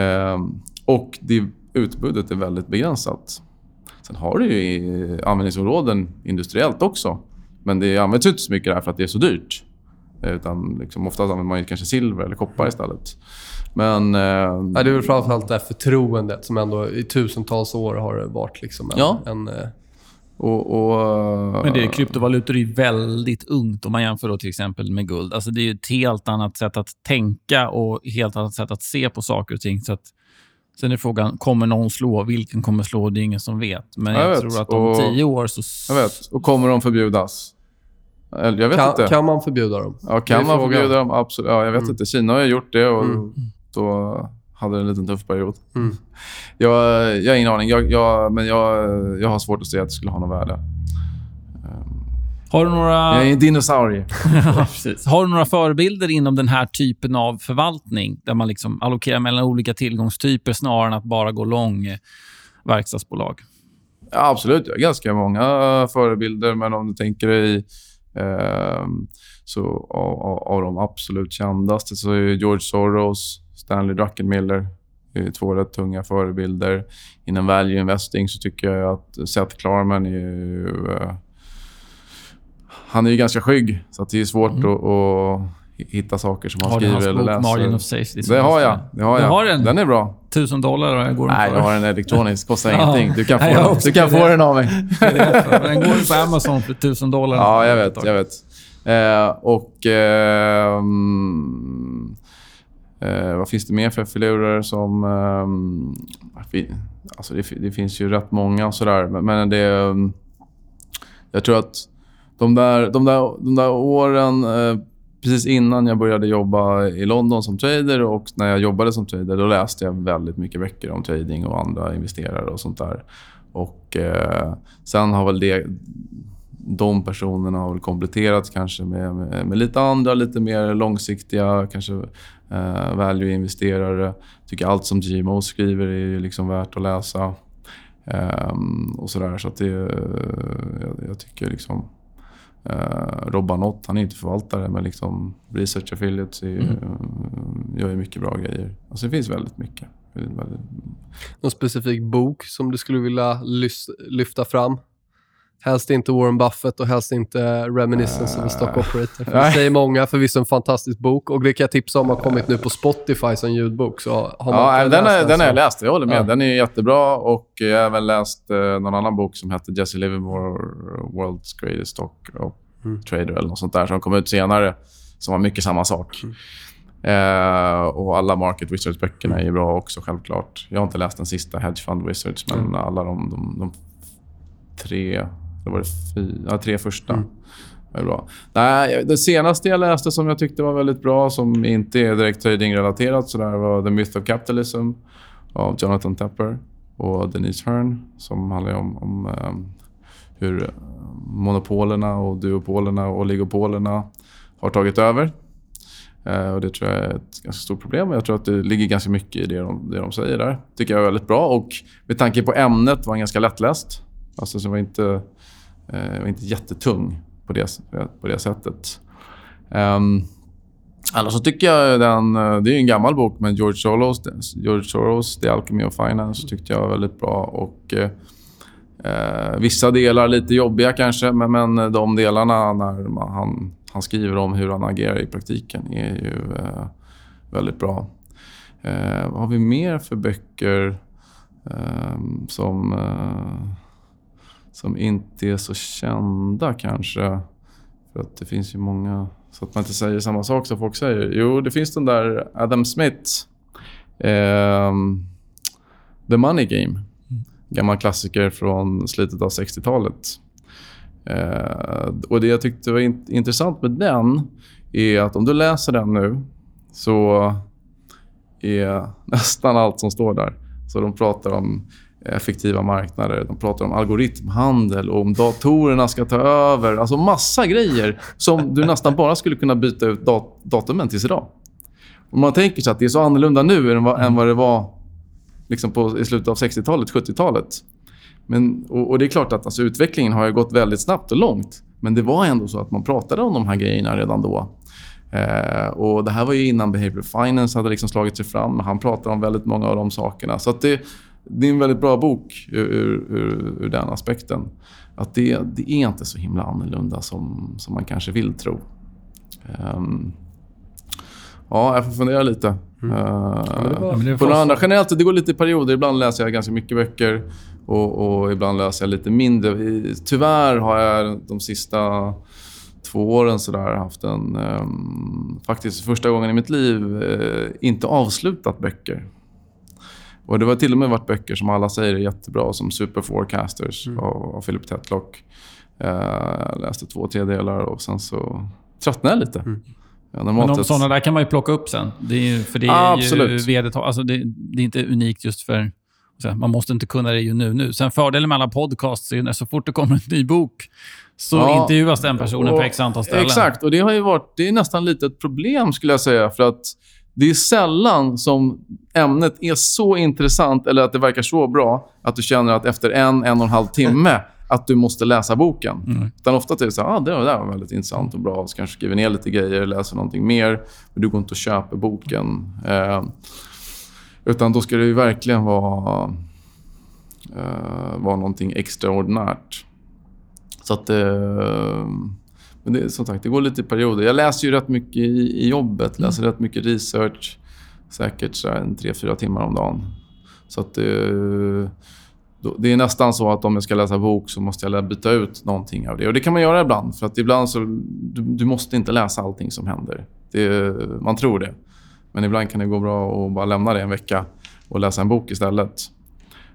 Eh, och det, utbudet är väldigt begränsat. Sen har du ju användningsområden industriellt också. Men det används inte så mycket där för att det är så dyrt. Utan liksom, oftast använder man ju kanske silver eller koppar istället. Men... Eh, Ja, det är väl framförallt det här förtroendet som ändå i tusentals år har varit liksom en... Ja. en eh, och, och, Men det är, kryptovalutor är ju väldigt ungt om man jämför då till exempel med guld. Alltså det är ju ett helt annat sätt att tänka och helt annat sätt att se på saker och ting. Så att, sen är frågan, kommer någon slå? Vilken kommer slå? Det är ingen som vet. Men Jag jag, vet. tror att om Och- tio år så... Jag vet. Och kommer de förbjudas? Jag vet kan, inte. kan man förbjuda dem? ja, kan man frågan. förbjuda dem? Absolut. Ja, jag vet Mm. inte. Kina har ju gjort det och Mm. då hade det en liten tuff period. Mm. Jag, jag har ingen aning. Jag, jag, men jag, jag har svårt att se att det skulle ha något värde. Har du några... Jag är en dinosaurie. Ja. Har du några förebilder inom den här typen av förvaltning där man liksom allokerar mellan olika tillgångstyper snarare än att bara gå lång verkstadsbolag? Ja, absolut. Jag har ganska många förebilder, men om du tänker dig... ehm, så av, av, av de absolut kändaste så är George Soros, Stanley Druckenmiller två rätt tunga förebilder. Inom value investing så tycker jag att Seth Klarman är ju... eh, han är ju ganska skygg, så det är svårt Mm. att, att hitta saker som han Har du skriver eller läser. Margin of Safety? Det har jag. Det har Du jag. har den? Den är bra. Tusen dollar går Nej, jag har den elektronisk. Kostar ingenting. Du kan få, Nej, den. Du kan få den av mig. Den går på Amazon för tusen dollar. Ja, jag vet. Jag vet. Eh, och... Eh, eh, vad finns det mer för filurer som... Eh, vi, alltså det, det finns ju rätt många och sådär. Men, men det... eh, Jag tror att de där, de där, de där åren... Precis innan jag började jobba i London som trader och när jag jobbade som trader, då läste jag väldigt mycket böcker om trading och andra investerare och sånt där. Och eh, sen har väl det de personerna har väl kompletterats kanske med, med, med lite andra, lite mer långsiktiga, kanske eh, value-investerare. tycker allt som GMO skriver är ju liksom värt att läsa. Eh, och sådär. Så att det, eh, jag, jag tycker liksom... Uh, Robban Ott, han är inte förvaltare, men liksom Research Affiliates är, Mm. gör ju mycket bra grejer. Alltså det finns väldigt mycket. Väldigt, väldigt, Någon specifik bok som du skulle vilja lyfta fram? Helst inte Warren Buffett och helst inte Reminiscence of a Stock Operator. För det säger många, förvisso en fantastisk bok. Och det kan jag tipsa om har kommit nu på Spotify som ljudbok. Så har man Ja, den, är, den har jag läst. Jag håller med. Ja. Den är jättebra. Och jag har även läst eh, någon annan bok som heter Jesse Livermore, World's Greatest Stock Mm. Trader eller något sånt där som kom ut senare. Som var mycket samma sak. Eh, och alla Market Wizards-böckerna är bra också, självklart. Jag har inte läst den sista, Hedge Fund Wizards, men Mm. alla de, de, de tre, eller var det fyra, ja, tre första Mm. var ju bra. Nej, det senaste jag läste som jag tyckte var väldigt bra, som inte är direkt trading-relaterat, så där var The Myth of Capitalism av Jonathan Tepper och Denise Hearn, som handlar om, om ehm, hur eh, monopolerna och duopolerna och oligopolerna har tagit över. Eh, och Det tror jag är ett ganska stort problem. Jag tror att det ligger ganska mycket i det de, det de säger där. tycker jag är väldigt bra. Och med tanke på ämnet var den ganska lättläst. Alltså, så var inte, eh, var inte jättetung på det, på det sättet. Um, annars så tycker jag den... Eh, det är ju en gammal bok, men George Soros, George Soros The Alchemy of Finance tyckte jag var väldigt bra. Och eh, eh, Vissa delar lite jobbiga kanske, men, men de delarna när man, han, han skriver om hur han agerar i praktiken är ju eh, väldigt bra. Eh, vad har vi mer för böcker ehm, som, eh, som inte är så kända kanske? För att det finns ju många... Så att man inte säger samma sak som folk säger. Jo, det finns den där Adam Smith. ehm, The Money Game. Gammal klassiker från slutet av 60-talet. Eh, och Det jag tyckte var in- intressant med den är att om du läser den nu så är nästan allt som står där. Så de pratar om effektiva marknader, de pratar om algoritmhandel och om datorerna ska ta över. Alltså massa grejer som du nästan bara skulle kunna byta ut dat- datumen tills idag. Om man tänker sig att det är så annorlunda nu än vad, än vad det var liksom på, i slutet av 60-talet, 70-talet. Men, och, och, det är klart att alltså, utvecklingen har ju gått väldigt snabbt och långt. Men det var ändå så att man pratade om de här grejerna redan då. Eh, och Det här var ju innan Behavioral Finance hade liksom slagit sig fram. Han pratade om väldigt många av de sakerna. Så det, det är en väldigt bra bok ur, ur, ur den aspekten. Att det, det, är inte så himla annorlunda som, som man kanske vill tro. Um, ja, jag får fundera lite. Mm. Uh, ja, det på några andra. Generellt, det går lite i perioder. Ibland läser jag ganska mycket böcker och, och ibland läser jag lite mindre. Tyvärr har jag de sista två åren så där haft en... Um, faktiskt första gången i mitt liv uh, inte avslutat böcker. Och Det var till och med varit böcker som alla säger är jättebra, som Super Forecasters mm. av, av Philip Tetlock. Uh, jag läste två tredjedelar och sen så tröttnade jag lite. Mm. Ja, Men de, sådana där kan man ju plocka upp sen. Det är, för det är Absolut. ju. Alltså det, det, är inte unikt just för... Man måste inte kunna det ju nu. nu. Sen fördelen med alla podcasts är att så fort det kommer en ny bok så ja, intervjuas den personen och, på x antal ställen. Exakt, och det har ju varit... Det är nästan lite ett problem skulle jag säga. För att det är sällan som ämnet är så intressant eller att det verkar så bra att du känner att efter en, en och en halv timme att du måste läsa boken. Mm. Utan ofta är det så här, ah, det där var väldigt intressant och bra. Så kanske skriver ner lite grejer, läser någonting mer. Men du går inte och köper boken. Eh, utan då ska det ju verkligen vara, eh, vara någonting extraordinärt. Så att... Eh, men det, som sagt, det går lite i perioder. Jag läser ju rätt mycket i, i jobbet. Läser mm. rätt mycket research. Säkert så en tre, fyra timmar om dagen. Så att det, det är nästan så att om jag ska läsa bok så måste jag byta ut någonting av det. Och Det kan man göra ibland. För att ibland så... Du, du måste inte läsa allting som händer. Det, man tror det. Men ibland kan det gå bra att bara lämna det en vecka och läsa en bok istället.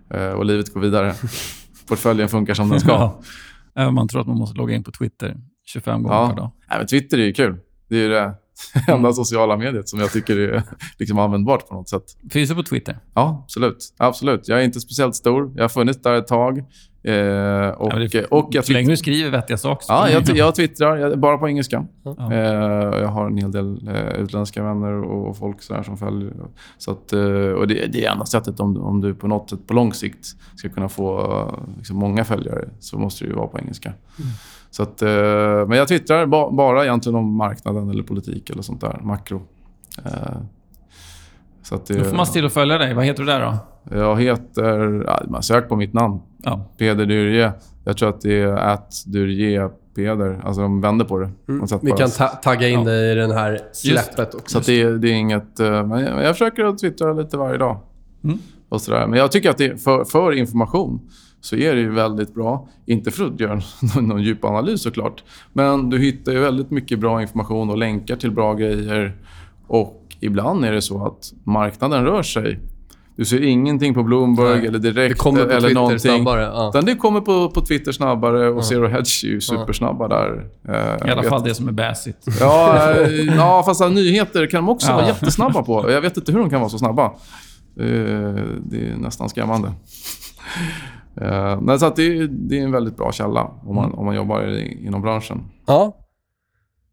Eh, och livet går vidare. Portföljen funkar som den ska. Ja. Man tror att man måste logga in på Twitter 25 gånger ja. per dag. Ja, men Twitter är ju kul. Det är det enda mm. sociala mediet som jag tycker är liksom användbart på något sätt. Finns du på Twitter? Ja, absolut. absolut. Jag är inte speciellt stor. Jag har funnits där ett tag. Eh, och, ja, och jag så länge du skriver vettiga saker. Ja, jag, jag twittrar jag, bara på engelska. Ja. Eh, jag har en hel del eh, utländska vänner och, folk så som följer. Så att, eh, och det, det är enda sättet om, om du på något sätt på lång sikt ska kunna få liksom, många följare så måste det ju vara på engelska. Mm. Så att, eh, men jag twittrar ba, bara egentligen om marknaden eller politik eller sånt där. Makro. Eh, så att det, då får man still och följa dig. Vad heter du där då? Jag heter... Ja, sök på mitt namn. Ja. Peder Dyrje. Jag tror att det är att Dyrje Peder. Alltså de vänder på det. Mm. Vi kan ta tagga in ja. dig i den här släppet också. Så det, det, är inget... Eh, men jag, jag försöker att twittra lite varje dag. Mm. Och sådär. Men jag tycker att det för, för information så är det ju väldigt bra. Inte för att göra någon djup analys såklart. Men du hittar ju väldigt mycket bra information och länkar till bra grejer. Och ibland är det så att marknaden rör sig. Du ser ingenting på Bloomberg Nej, eller direkt det kommer på eller Twitter någonting. Snabbare, ja. Det kommer på, på Twitter snabbare och ja. Zero Hedge är ju supersnabba där. Eh, I alla fall det som är bäsigt. Ja, eh, ja fast nyheter kan de också ja. vara jättesnabba på. Jag vet inte hur de kan vara så snabba. Eh, det är nästan skrämmande. Uh, nej, så det, är, det är en väldigt bra källa om man, mm. om man jobbar inom branschen. Ja.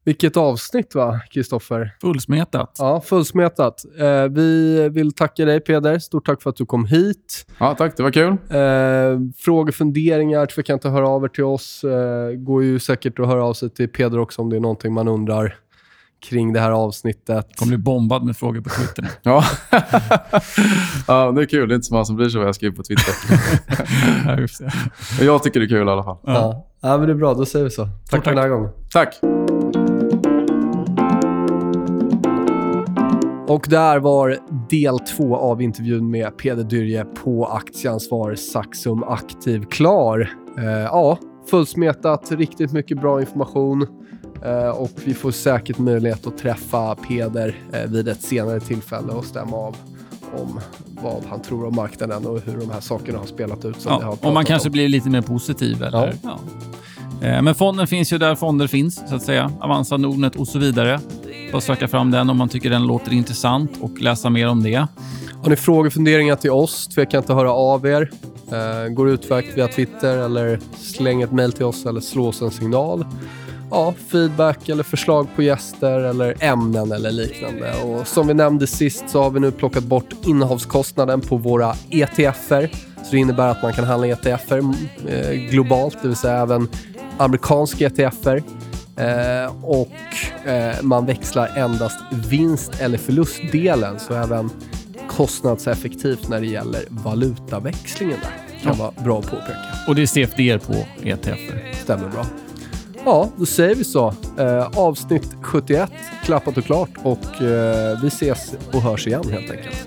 Vilket avsnitt va, Kristoffer? Fullsmetat. Ja, fullsmetat. Uh, vi vill tacka dig Peder. Stort tack för att du kom hit. Ja, tack. Det var kul. Uh, frågor, funderingar, tveka inte höra av er till oss. Uh, går ju säkert att höra av sig till Peder också om det är någonting man undrar kring det här avsnittet. kommer bli bombad med frågor på Twitter. ja. ja, det är kul. Det är inte så många som bryr sig vad jag skriver på Twitter. jag tycker det är kul i alla fall. Ja. ja. men det är bra. Då säger vi så. Tack, tack för den här gången. Tack. Och där var del två av intervjun med Peder Dyrje på aktieansvar Saxum Aktiv klar. Eh, ja, fullsmetat, riktigt mycket bra information. Eh, och vi får säkert möjlighet att träffa Peder eh, vid ett senare tillfälle och stämma av om vad han tror om marknaden och hur de här sakerna har spelat ut. Som ja, om man kanske om. blir lite mer positiv. Eller? Ja. Ja. Eh, men fonden finns ju där fonder finns, så att säga. Avanza, Nordnet och så vidare. Bara söka fram den om man tycker den låter intressant och läsa mer om det. Har ni frågor och funderingar till oss, tveka inte att höra av er. går utmärkt via Twitter eller släng ett mejl till oss eller slå oss en signal. Ja, feedback eller förslag på gäster eller ämnen eller liknande. Och som vi nämnde sist så har vi nu plockat bort innehavskostnaden på våra ETFer. Så det innebär att man kan handla ETFer eh, globalt, det vill säga även amerikanska ETFer. Eh, och eh, man växlar endast vinst eller förlustdelen, så även kostnadseffektivt när det gäller valutaväxlingen där. Kan vara bra att påpeka. Och det är CFD på ETFer. Stämmer bra. Ja, då säger vi så. Eh, avsnitt 71 klappat och klart och eh, vi ses och hörs igen helt enkelt.